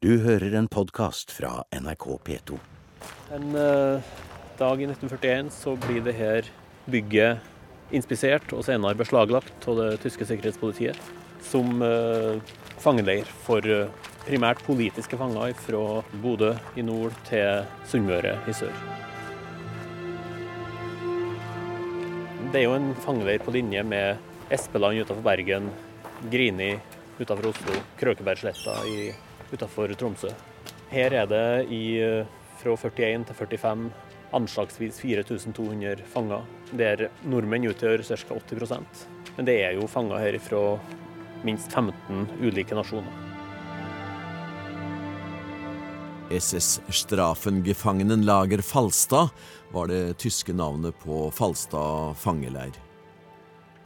Du hører en podkast fra NRK P2. En eh, dag i 1941 så blir det her bygget inspisert og senere beslaglagt av det tyske sikkerhetspolitiet som eh, fangeleir for eh, primært politiske fanger fra Bodø i nord til Sunnmøre i sør. Det er jo en fangeleir på linje med Espeland utenfor Bergen, Grini utenfor Oslo, Krøkebergsletta utenfor Tromsø. Her er det i, eh, fra 41 til 45 anslagsvis 4200 fanger, der nordmenn utgjør ca. 80% Men det er jo fanger her fra minst 15 ulike nasjoner. SS Strafengefangenen Lager Falstad var det tyske navnet på Falstad fangeleir.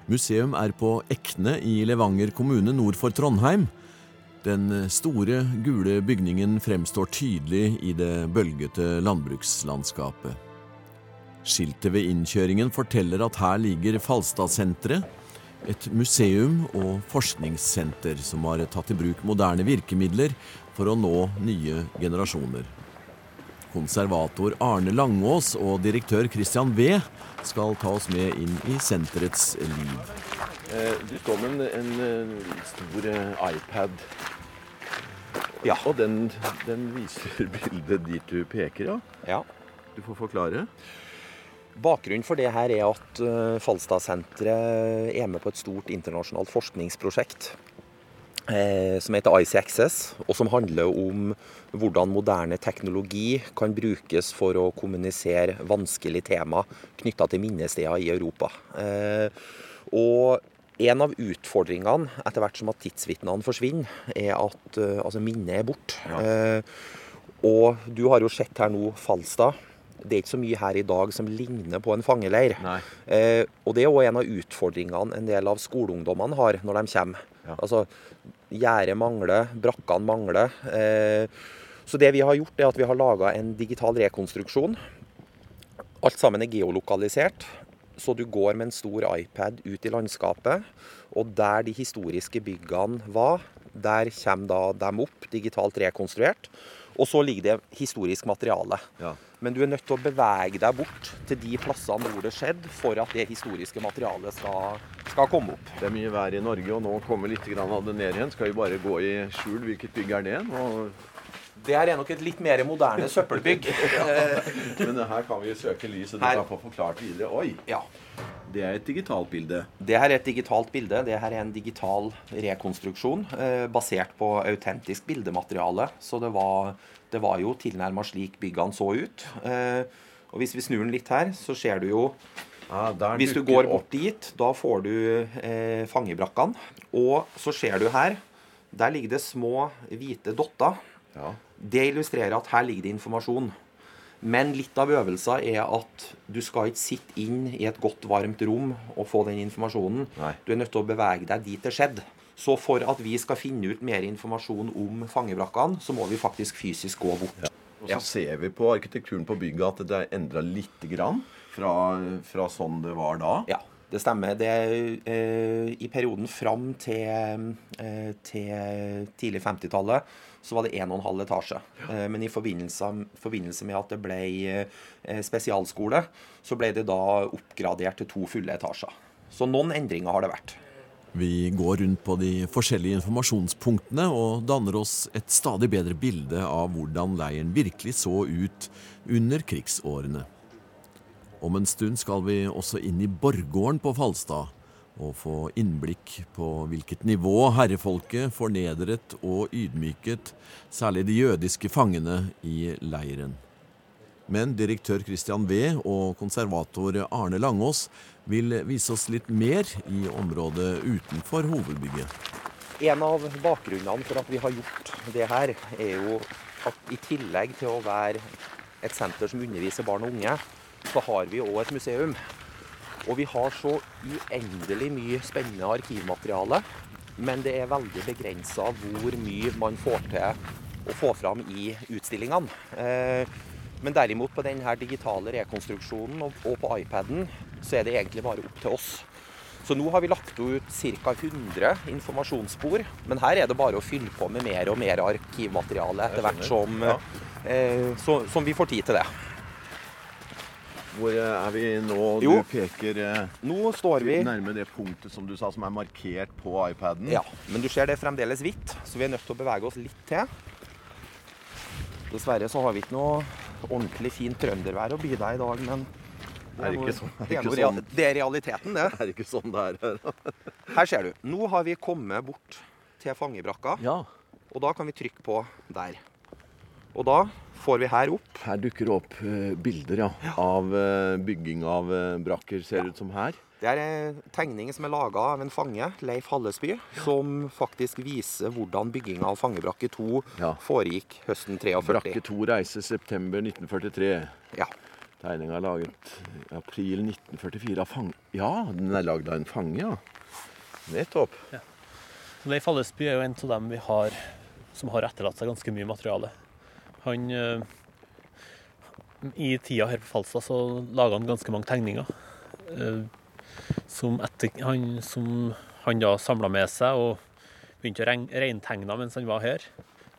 Museum er på Ekne i Levanger kommune nord for Trondheim. Den store, gule bygningen fremstår tydelig i det bølgete landbrukslandskapet. Skiltet ved innkjøringen forteller at her ligger Falstadsenteret, et museum og forskningssenter som har tatt i bruk moderne virkemidler for å nå nye generasjoner. Konservator Arne Langås og direktør Christian Wee skal ta oss med inn i senterets liv. Eh, du står med en, en eh, stor eh, iPad. Ja. Og den, den viser bildet dit du peker, ja. Ja. Du får forklare. Bakgrunnen for det her er at uh, Falstadsenteret er med på et stort internasjonalt forskningsprosjekt eh, som heter ICXS, og som handler om hvordan moderne teknologi kan brukes for å kommunisere vanskelige tema knytta til minnesteder i Europa. Eh, og en av utfordringene etter hvert som at tidsvitnene forsvinner, er at uh, altså minnet er borte. Eh, og du har jo sett her nå Falstad det er ikke så mye her i dag som ligner på en fangeleir. Eh, og det er òg en av utfordringene en del av skoleungdommene har når de kommer. Ja. Altså, Gjerdet mangler, brakkene mangler. Eh, så det vi har gjort, er at vi har laga en digital rekonstruksjon. Alt sammen er geolokalisert. Så du går med en stor iPad ut i landskapet, og der de historiske byggene var, der kommer da dem opp, digitalt rekonstruert. Og så ligger det historisk materiale. Ja. Men du er nødt til å bevege deg bort til de plassene hvor det skjedde, for at det historiske materialet skal, skal komme opp. Det er mye vær i Norge, og nå kommer litt av det ned igjen. Skal vi bare gå i skjul? Hvilket bygg er det? Nå... Det her er nok et litt mer moderne søppelbygg. Men her kan vi søke lys, og du Her. kan få forklart videre. Oi, ja. det er et digitalt bilde. Det her er et digitalt bilde. Det her er en digital rekonstruksjon eh, basert på autentisk bildemateriale. Så det var, det var jo tilnærma slik byggene så ut. Eh, og hvis vi snur den litt her, så ser du jo Ah, Hvis du går bort dit, da får du eh, fangebrakkene. Og så ser du her, der ligger det små hvite dotter. Ja. Det illustrerer at her ligger det informasjon. Men litt av øvelsen er at du skal ikke sitte inn i et godt, varmt rom og få den informasjonen. Nei. Du er nødt til å bevege deg dit det skjedde. Så for at vi skal finne ut mer informasjon om fangebrakkene, så må vi faktisk fysisk gå bort. Og så Ja. ser vi på arkitekturen på bygget at det er endra lite grann fra, fra sånn det var da. Ja, det stemmer. Det, eh, I perioden fram til, eh, til tidlig 50-tallet så var det 1,5 etasje. Eh, men i forbindelse, forbindelse med at det ble eh, spesialskole, så ble det da oppgradert til to fulle etasjer. Så noen endringer har det vært. Vi går rundt på de forskjellige informasjonspunktene og danner oss et stadig bedre bilde av hvordan leiren virkelig så ut under krigsårene. Om en stund skal vi også inn i borggården på Falstad og få innblikk på hvilket nivå herrefolket fornedret og ydmyket særlig de jødiske fangene i leiren. Men direktør Christian Wee og konservator Arne Langås vil vise oss litt mer i området utenfor hovedbygget. En av bakgrunnene for at vi har gjort det her, er jo at i tillegg til å være et senter som underviser barn og unge, så har vi òg et museum. Og vi har så uendelig mye spennende arkivmateriale, men det er veldig begrensa hvor mye man får til å få fram i utstillingene. Eh, Men derimot på denne digitale rekonstruksjonen og på iPaden, så er det egentlig bare opp til oss. Så nå har vi lagt ut ca. 100 informasjonsspor, men her er det bare å fylle på med mer og mer arkivmateriale etter hvert som, Ja. eh, som vi får tid til det. Hvor eh, er vi nå? Jo. Du peker eh, Nå står vi nærme det punktet som du sa, som er markert på iPaden. Ja, men du ser det er fremdeles hvitt, så vi er nødt til å bevege oss litt til. Dessverre så har vi ikke noe ordentlig fint trøndervær å by deg i dag, men Er det er, sånn- er det er, sånn? det er realiteten, det. Er det ikke sånn det er her? Her ser du. Nå har vi kommet bort til fangebrakka, Ja. og da kan vi trykke på der. Og da får vi her opp Her dukker det opp eh, bilder ja, av eh, bygging av eh, brakker, ser det ut som her. Det er en tegning som er laga av en fange, Leif Hallesby, som faktisk viser hvordan bygginga av fangebrakke 2 Ja. foregikk høsten 43. Brakke 2 reise september 1943. Ja. Tegninga er laget i april 1944 av fange... Ja, den er lagd av en fange, ja. Nettopp. Leif Hallesby er jo en av dem vi har som har etterlatt seg ganske mye materiale. Han eh, I tida her på Falstad så laga han ganske mange tegninger. eh, som, etter, han, som han da samla med seg og begynte å reintegne mens han var her.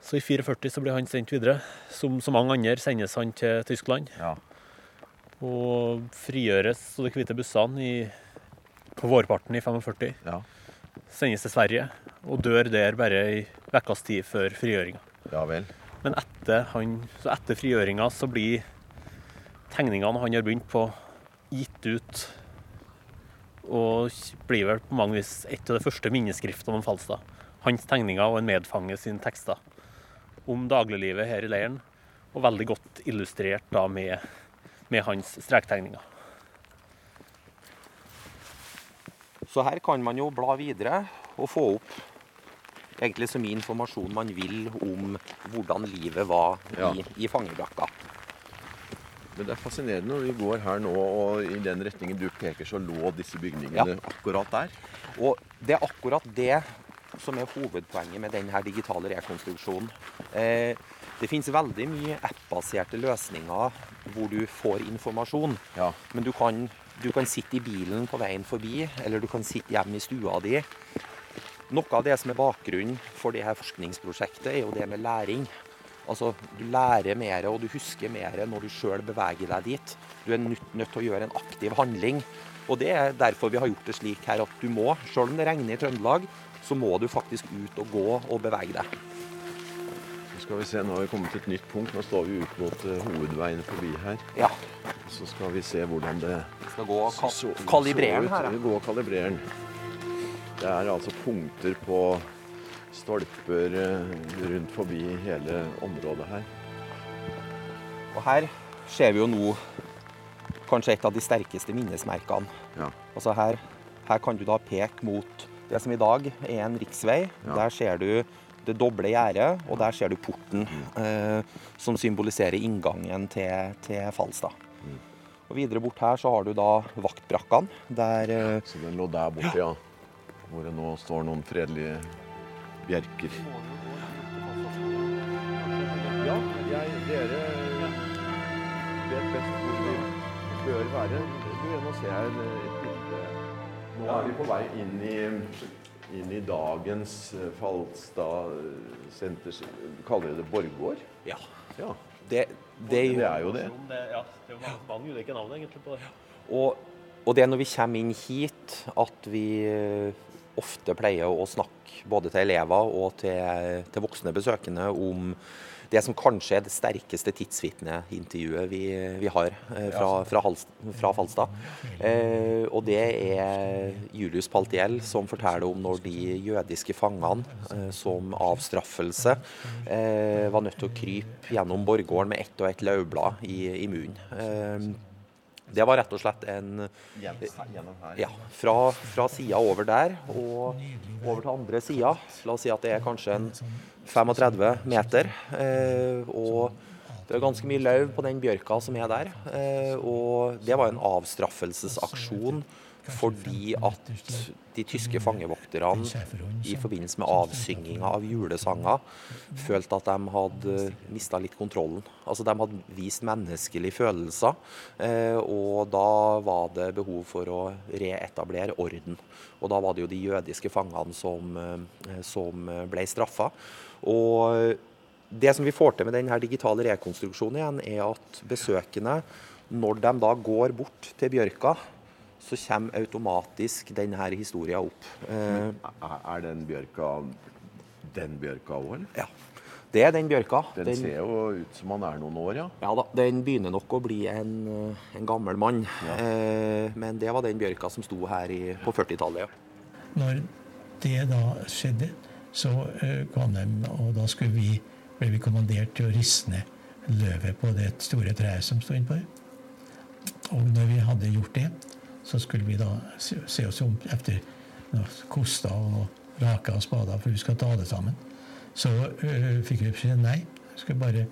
Så i 44 så ble han sendt videre. Som så mange andre sendes han til Tyskland. Ja. Og frigjøres av de hvite bussene i, på vårparten i 45 Ja. sendes til Sverige og dør der bare i ukas tid før frigjøringa. ja vel. Men etter, han, etter frigjøringa så blir tegningene han har begynt på, gitt ut. Og blir vel på mange vis et av de første minneskriftene om Falstad. Hans tegninger og en medfange sine tekster om dagliglivet her i leiren. Og veldig godt illustrert da med, med hans strektegninger. Så her kan man jo bla videre og få opp egentlig så mye informasjon man vil om hvordan livet var Ja. i, i fangebrakka. Men det er fascinerende når vi går her nå, og i den retningen du peker, så lå disse bygningene akkurat der. Og det er akkurat det som er hovedpoenget med denne digitale rekonstruksjonen. Eh, det finnes veldig mye app-baserte løsninger hvor du får informasjon. Ja. Men du kan, du kan sitte i bilen på veien forbi, eller du kan sitte hjemme i stua di. Noe av det som er bakgrunnen for det her forskningsprosjektet, er jo det med læring. Altså, Du lærer mer og du husker mer når du sjøl beveger deg dit. Du er nødt, nødt til å gjøre en aktiv handling. Og Det er derfor vi har gjort det slik her at du må, sjøl om det regner i Trøndelag, så må du faktisk ut og gå og bevege deg. Nå skal vi se, Nå har vi kommet til et nytt punkt. Nå står vi ut mot hovedveiene hovedveien forbi her. Ja, Så skal vi se hvordan det vi skal gå og kalibrere den her. Ja. og den. Det er altså punkter på stolper eh, rundt forbi hele området her. Og her ser vi jo nå kanskje et av de sterkeste minnesmerkene. Ja. Altså her, her kan du da peke mot det som i dag er en riksvei. Ja. Der ser du det doble gjerdet, og der ser du porten eh, som symboliserer inngangen til, til Falstad. Og Videre bort her så har du da vaktbrakkene, der ja, Så den lå der borte, ja. Hvor det nå står noen fredelige bjerker. Ja, jeg, dere vet best hvor vi bør være. Du, nå ser jeg et bilde. Nå er vi på vei inn i, inn i dagens eh, Falstad eh, senter. Kaller dere det Borggård? Ja. Ja, Det, det, det er jo det. Det, ja, det er jo mange, mange ulike navn egentlig på det. Og, og det er når vi kommer inn hit at vi eh, ofte pleier å snakke både til elever og til, til voksne besøkende om det som kanskje er det sterkeste tidsvitneintervjuet vi, vi har eh, fra, fra, Hals, fra Falstad. Eh, og det er Julius Paltiel som forteller om når de jødiske fangene eh, som avstraffelse eh, var nødt til å krype gjennom borggården med ett og ett laublad i, i munnen. Det var rett og slett en ja, fra, fra sida over der og over til andre sida. La oss si at det er kanskje en 35 meter. Eh, og det er ganske mye løv på den bjørka som er der. Eh, og det var en avstraffelsesaksjon fordi at de tyske fangevokterne i forbindelse med avsynginga av julesanger følte at de hadde mista litt kontrollen. Altså De hadde vist menneskelige følelser, eh, og da var det behov for å reetablere orden. Og da var det jo de jødiske fangene som, eh, som ble straffa. Og det som vi får til med denne digitale rekonstruksjonen igjen, er at besøkende, når de da går bort til bjørka, så kommer automatisk denne historien opp. Eh, er den bjørka den bjørka òg, eller? Ja. Det er den bjørka. Den, den, ser jo ut som han er noen år, ja. Ja da, Den begynner nok å bli en, en gammel mann. Ja. Eh, men det var den bjørka som sto her i, på 40-tallet. Ja. Når det da skjedde, så uh, kom de, og da vi, ble vi kommandert til å riste ned løvet på det store treet som sto innpå. Og når vi hadde gjort det, så skulle vi da se, oss om etter koster og raker og spader, for vi skal ta det sammen. Så øh, fikk vi beskjed nei. Vi skulle bare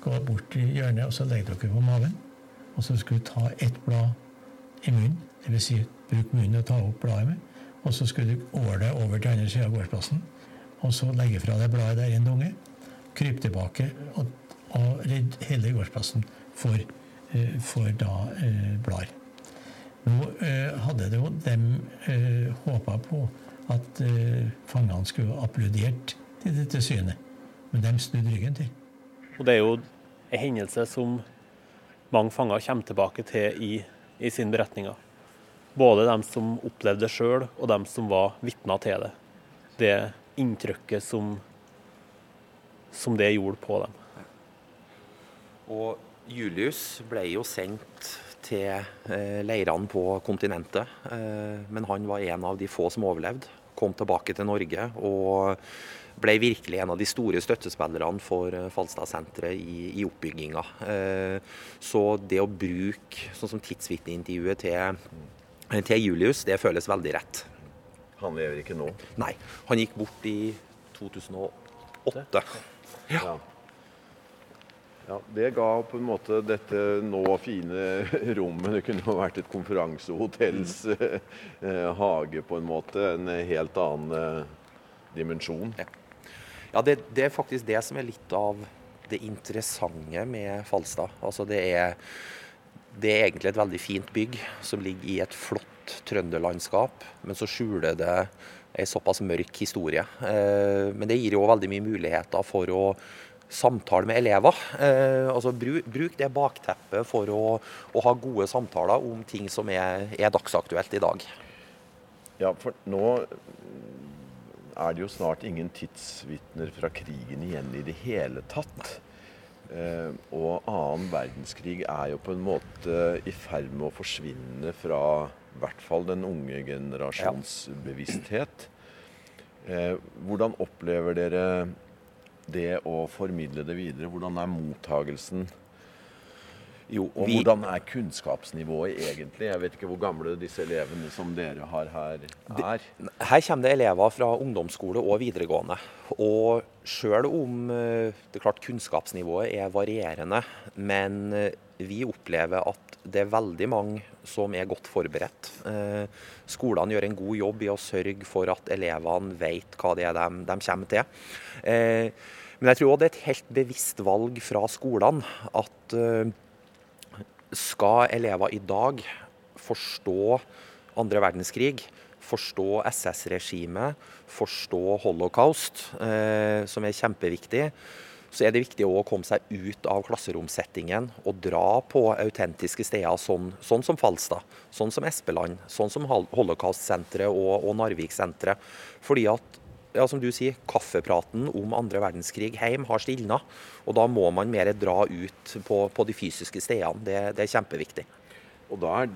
gå bort i hjørnet og så legge dere på maven. Og så skulle vi ta ett blad i munnen, dvs. Si, bruk munnen og ta opp bladet med. Og så skulle du åle over til andre sida av gårdsplassen. Og så legge fra deg bladet der i en dunge. Krype tilbake og, og redde hele gårdsplassen for, uh, for da uh, blader. Nå eh, hadde det jo dem eh, håpa på at eh, fangene skulle applaudert til dette synet, men de snudde ryggen til. Og Det er jo en hendelse som mange fanger kommer tilbake til i, i sine beretninger. Både dem som opplevde det sjøl, og dem som var vitner til det. Det inntrykket som, som det gjorde på dem. Og Julius ble jo sendt til eh, leirene på kontinentet. Eh, men han var en av de få som overlevde. Kom tilbake til Norge og ble virkelig en av de store støttespillerne for eh, Falstadsenteret i, i oppbygginga. Så det å bruke sånn som tidsvitneintervjuet til, til Julius, det føles veldig rett. Han lever ikke nå? Nei, han gikk bort i 2008. Ja. Ja, Det ga på en måte dette nå fine rommet Det kunne jo vært et konferansehotells eh, hage, på en måte. En helt annen eh, dimensjon. Ja, ja det, det, er faktisk det som er litt av det interessante med Falstad. Altså det er, det er egentlig et veldig fint bygg som ligger i et flott trønderlandskap, men så skjuler det en såpass mørk historie. Eh, men det gir jo veldig mye muligheter for å samtale med elever. Eh, altså bruk, bruk, det bakteppet for å, å, ha gode samtaler om ting som er, er, dagsaktuelt i dag. Ja, for nå er det jo snart ingen tidsvitner fra krigen igjen i det hele tatt. Eh, og annen verdenskrig er jo på en måte i ferd med å forsvinne fra i hvert fall den unge generasjons bevissthet. Eh, hvordan opplever dere det å formidle det videre? Hvordan er mottagelsen? Jo, og vi... hvordan er kunnskapsnivået egentlig? Jeg vet ikke hvor gamle disse elevene som dere har her, er. Her kommer det elever fra ungdomsskole og videregående. Og sjøl om eh, det er klart kunnskapsnivået er varierende, men eh, vi opplever at det er veldig mange som er godt forberedt. Eh, skolene gjør en god jobb i å sørge for at elevene vet hva det er de, de kommer til. Men jeg tror òg det er et helt bevisst valg fra skolene at uh, skal elever i dag forstå andre verdenskrig, forstå SS-regimet, forstå holocaust, uh, som er kjempeviktig, så er det viktig å komme seg ut av klasseromsettingen og dra på autentiske steder, sånn, sånn som Falstad, sånn som Espeland, sånn som Holocaust-senteret og, og Narvik-senteret. Fordi at ja, som du sier, kaffepraten om andre verdenskrig hjemme har stilna. Og da må man mer dra ut på, på de fysiske stedene. Det, det, er kjempeviktig. Og da er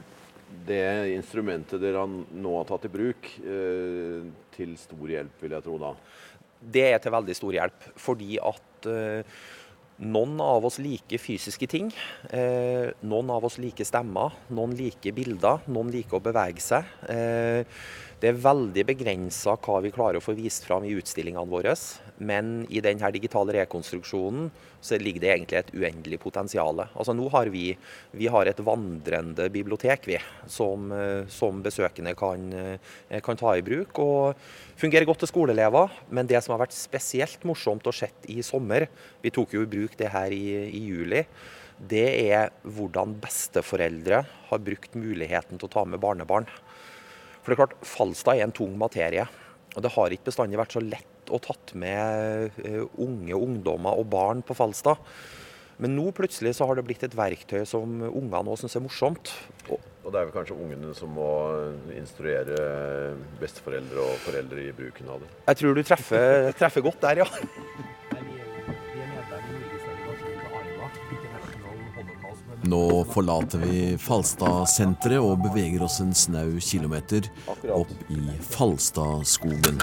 det instrumentet dere nå har tatt i bruk, eh, til stor hjelp, vil jeg tro da? Det er til veldig stor hjelp. Fordi at eh, noen av oss liker fysiske ting. Eh, noen av oss liker stemmer. Noen liker bilder. Noen liker å bevege seg. Eh, Det er veldig begrensa hva vi klarer å få vist fram i utstillingene våre. Men i denne digitale rekonstruksjonen så ligger det egentlig et uendelig potensial. Altså nå har vi, vi har et vandrende bibliotek vi, som, eh, som besøkende kan, eh, kan, ta i bruk. og Fungerer godt til skoleelever. Men det som har vært spesielt morsomt å se i sommer, vi tok jo i bruk det her i, i juli, det er hvordan besteforeldre har brukt muligheten til å ta med barnebarn. For det er klart, Falstad er en tung materie. Og det har ikke bestandig vært så lett å tatt med eh, unge ungdommer og barn på Falstad. Men nå plutselig så har det blitt et verktøy som ungene òg syns er morsomt. Og, og det er vel kanskje ungene som må instruere besteforeldre og foreldre i bruken av det? Jeg tror du treffer, treffer godt der, ja. Nå forlater vi Falstad-senteret og beveger oss en snau kilometer opp i Falstadskogen.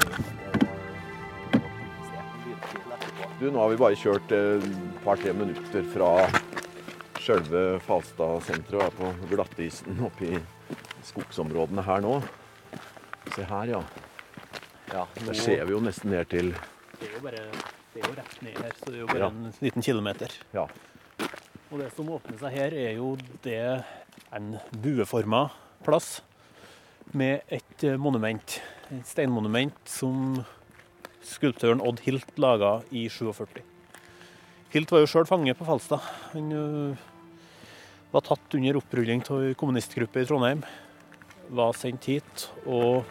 Du, nå har vi bare kjørt et par-tre minutter fra sjølve Falstad-senteret og er på glattisen oppi i skogsområdene her nå. Se her, ja. Ja, Der ser vi jo nesten ned til Det er jo bare det er jo rett ned her, så det er jo bare Ja. en liten kilometer. Ja. Og det som åpner seg her, er jo det en bueforma plass med et eh, monument. Et steinmonument som skulptøren Odd Hilt laga i 47. Hilt var jo sjøl fange på Falstad. Han ø, var tatt under opprulling av ei kommunistgruppe i Trondheim. Var sendt hit og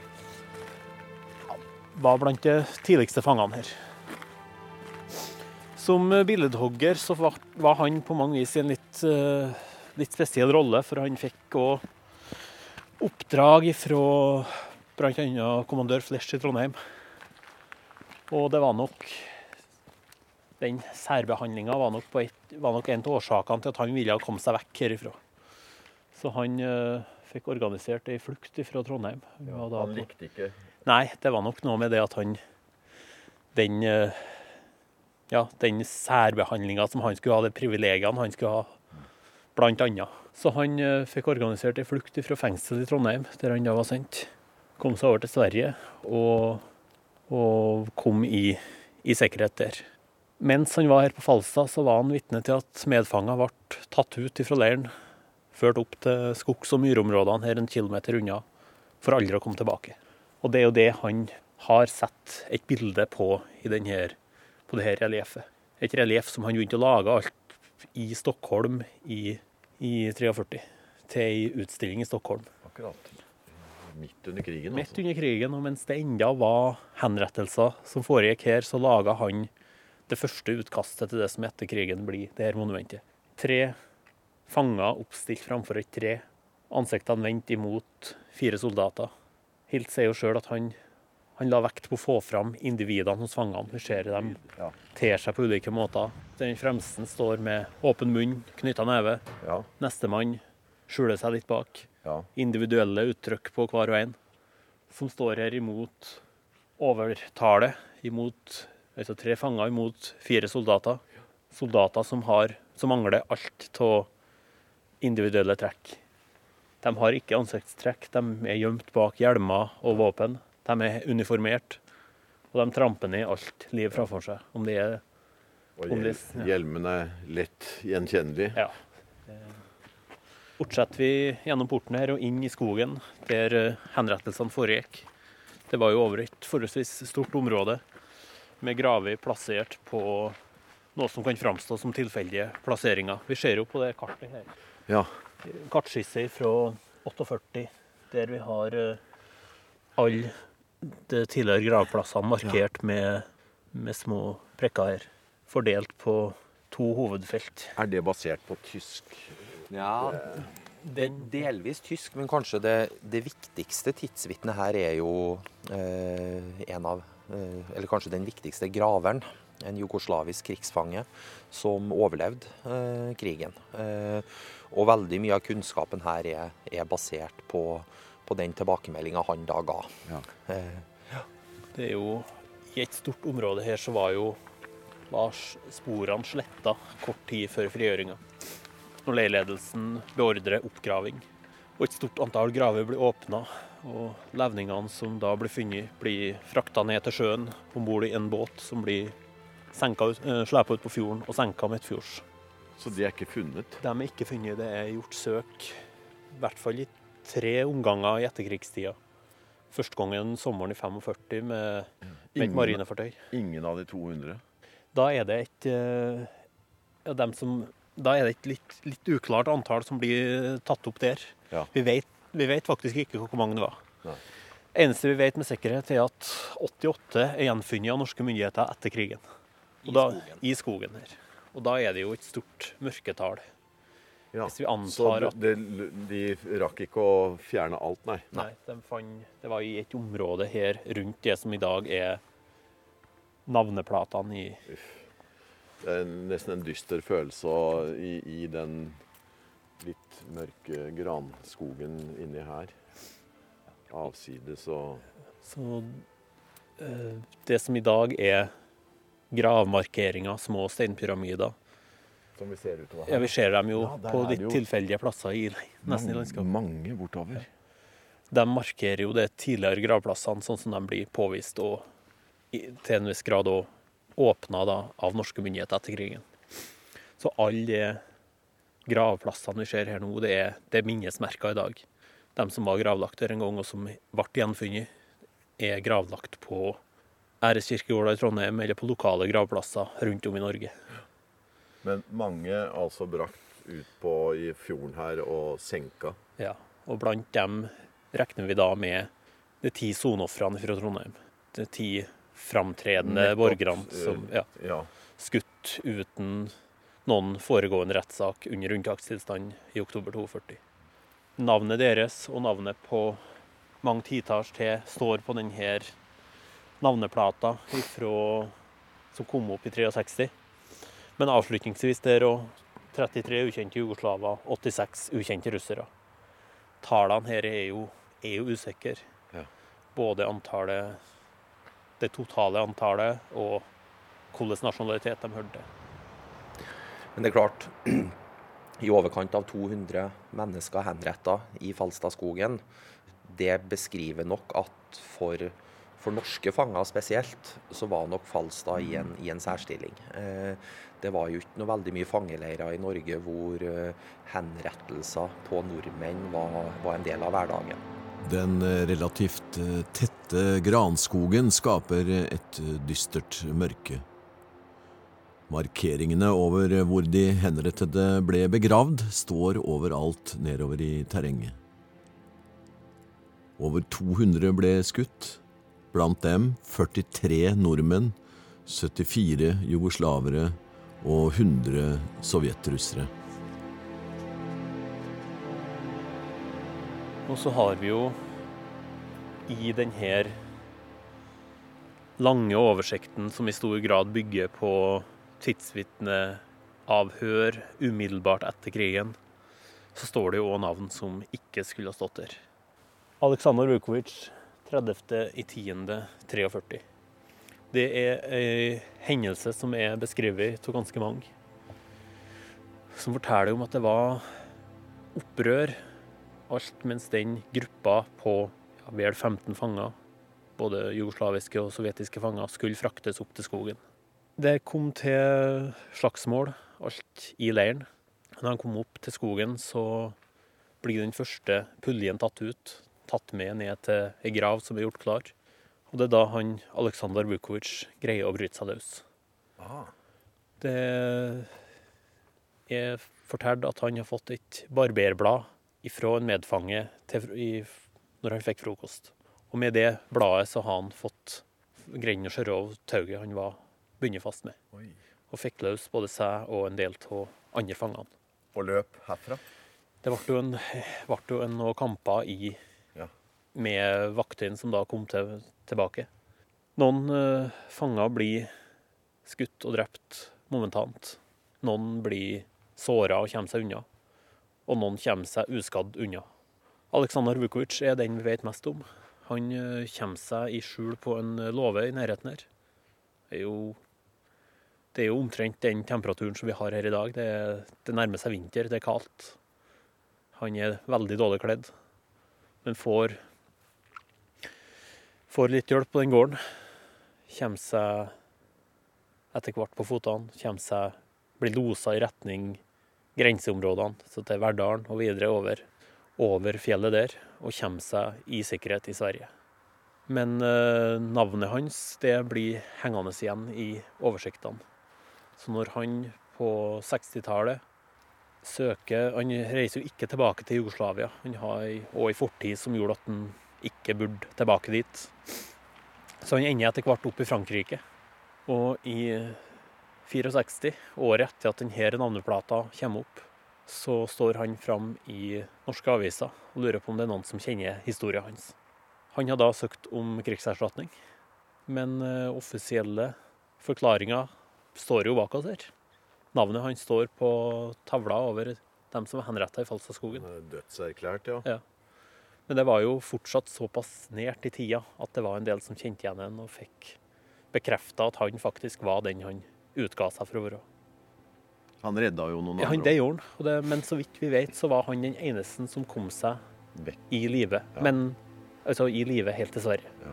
var blant de tidligste fangene her. Som billedhogger så var, var han på mange vis i en litt, eh, litt spesiell rolle, for han fikk òg oppdrag fra bl.a. kommandør Flesch i Trondheim. Og det var nok Den særbehandlinga var, nok et- var nok en av årsakene til at han ville komme seg vekk herifra. Så han uh, fikk organisert ei flukt fra Trondheim. Han Han likte ikke Nei, det var nok noe med det at han Den eh, ja, den særbehandlinga som han skulle ha, de privilegiene han skulle ha, blant annet. Så han eh, fikk organisert ei flukt fra fengsel i Trondheim, der han da var sendt. Kom seg over til Sverige og, og kom i, i sikkerhet der. Mens han var her på Falstad, så var han vitne til at medfanger ble tatt ut fra leiren, ført opp til skogs- og myrområdene her en kilometer unna, for aldri å komme tilbake. Og det er jo det han har sett et bilde på i denne, på det her relieffet. Et relieff som han begynte å lage alt i Stockholm i, i 43, til ei utstilling i Stockholm. akkurat. Midt under krigen, Midt altså. under krigen, og mens det enda var henrettelser som foregikk her, så laga han det første utkastet til det som etter krigen blir det her monumentet. Tre fanger oppstilt framfor et tre, ansiktene vendt imot fire soldater. Hilt sier jo sjøl at han, han la vekt på å få fram individene hos fangene. Vi ser dem Ja. ter seg på ulike måter. Den fremste står med åpen munn, knytta neve. Ja, Nestemann skjuler seg litt bak ja. individuelle uttrykk på hver og en, som står her imot overtallet, imot altså tre fanger imot fire soldater. Soldater som, har, som mangler alt av individuelle trekk. De har ikke ansiktstrekk, de er gjemt bak hjelmer og våpen. De er uniformert, og de tramper ned alt liv framfor seg. Om det er Og Om det- ja. hjelmen er lett gjenkjennelig. Ja. Fortsetter vi gjennom porten her og inn i skogen, der eh, henrettelsene foregikk. Det var jo over et forholdsvis stort område med graver plassert på noe som kan framstå som tilfeldige plasseringer. Vi ser jo på det kartet her. Ja. Kartskisser fra 48, der vi har eh, alle de tidligere gravplassene markert med, med små prekker her. Fordelt på to hovedfelt. Er det basert på tysk Ja, det er delvis tysk, men kanskje det, det viktigste tidsvitnet her er jo eh, en av eh, Eller kanskje den viktigste graveren. En jugoslavisk krigsfange som overlevde eh, krigen. Eh, og veldig mye av kunnskapen her er, er basert på, på den tilbakemeldinga han da ga. Ja. Eh, Det er jo I et stort område her så var jo var sporene sletta kort tid før frigjøringa. Når leirledelsen beordrer oppgraving. Og et stort antall graver blir åpna. Og levningene som da blir funnet, blir frakta ned til sjøen om bord i en båt som blir ut, eh, slepa ut på fjorden og senka midtfjords. Så de er ikke funnet? De er ikke funnet. Det er gjort søk, i hvert fall i tre omganger i etterkrigstida. Første gangen sommeren i 45 med, med et Ingen- marinefartøy. Ingen av de 200? Da er det et eh, ja, dem som, Da er det et litt, litt uklart antall som blir tatt opp der. Ja. Vi, vet, vi vet faktisk ikke hvor mange det var. Nei. eneste vi vet med sikkerhet, er at 88 er gjenfunnet av norske myndigheter etter krigen. Og da, I skogen her. Og da er det jo et stort mørketall. Ja. Hvis vi Så antar at det, de rakk ikke å fjerne alt, nei? Nei, de fant, det var i et område her rundt det som i dag er navneplatene i Det er nesten en dyster følelse i, i den litt mørke granskogen inni her. Avsides og Så eh, det som i dag er gravmarkeringer, små steinpyramider, Som vi ser utover ja, vi ser dem jo Ja, på litt jo tilfeldige plasser i, nesten i landskapet. Mange bortover. De markerer jo de tidligere gravplassene sånn som de blir påvist og til en viss grad òg åpna da, av norske myndigheter etter krigen. Så alle de gravplassene vi ser her nå, det er, det er minnesmerker i dag. De som var gravlagt der en gang, og som ble gjenfunnet, er gravlagt på æreskirkegårder i Trondheim eller på lokale gravplasser rundt om i Norge. Men mange altså brakt ut på i fjorden her og senka. Ja, og blant dem regner vi da med de ti soneofrene fra Trondheim. De ti framtredende borgerne som eh, ja, Ja. skutt uten noen foregående rettssak under unntakstilstand i oktober 42. Navnet deres og navnet på mange titalls til står på denne navneplata ifra, som kom opp i 63. Men avslutningsvis der òg 33 ukjente jugoslaver, 86 ukjente russere. Tallene her er jo, er jo usikre. Ja. Både antallet Det totale antallet og hvilken nasjonalitet de hørte. Men det er klart, i overkant av 200 mennesker henretta i Falstadskogen, det beskriver nok at for, for norske fanger spesielt, så var nok Falstad i en, i en særstilling. Eh, det var jo ikke noe veldig mye fangeleirer i Norge hvor eh, henrettelser på nordmenn var, var en del av hverdagen. Den eh, relativt tette granskogen skaper et dystert mørke. Markeringene over hvor de henrettede ble begravd, står overalt nedover i terrenget. Over 200 ble skutt, blant dem 43 nordmenn, 74 jugoslavere og 100 sovjetrussere. Og så har vi jo i denne lange oversikten som i stor grad bygger på tidsvitneavhør umiddelbart etter krigen, så står det jo òg navn som ikke skulle ha stått der. Aleksandr Vukovic, 30.10.43. Det er ei hendelse som er beskrevet av ganske mange. Som forteller om at det var opprør alt mens den gruppa på ja, vel 15 fanger, både jugoslaviske og sovjetiske fanger, skulle fraktes opp til skogen. Det kom til slagsmål, alt i leiren. Når de kom opp til skogen, så blir den første puljen tatt ut, tatt med ned til ei grav som er gjort klar. Og det er da han Aleksandr Vukovic greier å bryte seg løs. Det er fortalt at han har fått et barberblad ifra en medfange til, i, når han fikk frokost. Og med det bladet så har han fått greien å skjære av tauet han var bundet fast med. Og fikk løs både seg og en del av andre fangene. Og løp herfra. Det ble jo, en, ble jo en, noen kamper i. med vaktene som da kom til, tilbake. Noen eh, fanger blir skutt og drept momentant. Noen blir såra og kommer seg unna. Og noen kommer seg uskadd unna. Aleksandr Vukovic er den vi vet mest om. Han eh, kommer seg i skjul på en låve i nærheten her. Det er jo det er jo omtrent den temperaturen som vi har her i dag. Det, det nærmer seg vinter, det er kaldt. Han er veldig dårlig kledd, men får, får litt hjelp på den gården. Kommer seg etter hvert på føttene, kommer seg, blir losa i retning grenseområdene, så til Verdalen og videre over, over fjellet der, og kommer seg i sikkerhet i Sverige. Men eh, navnet hans det blir hengende igjen i oversiktene. Så når han på 60-tallet søker Han reiser jo ikke tilbake til Jugoslavia. Han har en fortid som gjorde at han ikke burde tilbake dit. Så han ender etter hvert opp i Frankrike. Og i 64, året etter at denne navneplata kommer opp, så står han fram i norske aviser og lurer på om det er noen som kjenner historien hans. Han har da søkt om krigserstatning, men eh, offisielle forklaringer står jo bak oss her. Navnet hans står på tavla over dem som er henretta i Falstadskogen. Dødserklært, ja. Ja. Men det var jo fortsatt såpass nært i tida at det var en del som kjente igjen en og fikk bekrefta at han faktisk var den han utga seg for å være. Han redda jo noen Ja, han, andre. det gjorde han, det, men så vidt vi vet, så var han den eneste som kom seg Vekk. i live. Ja. Men altså i live helt til Sverige. Ja.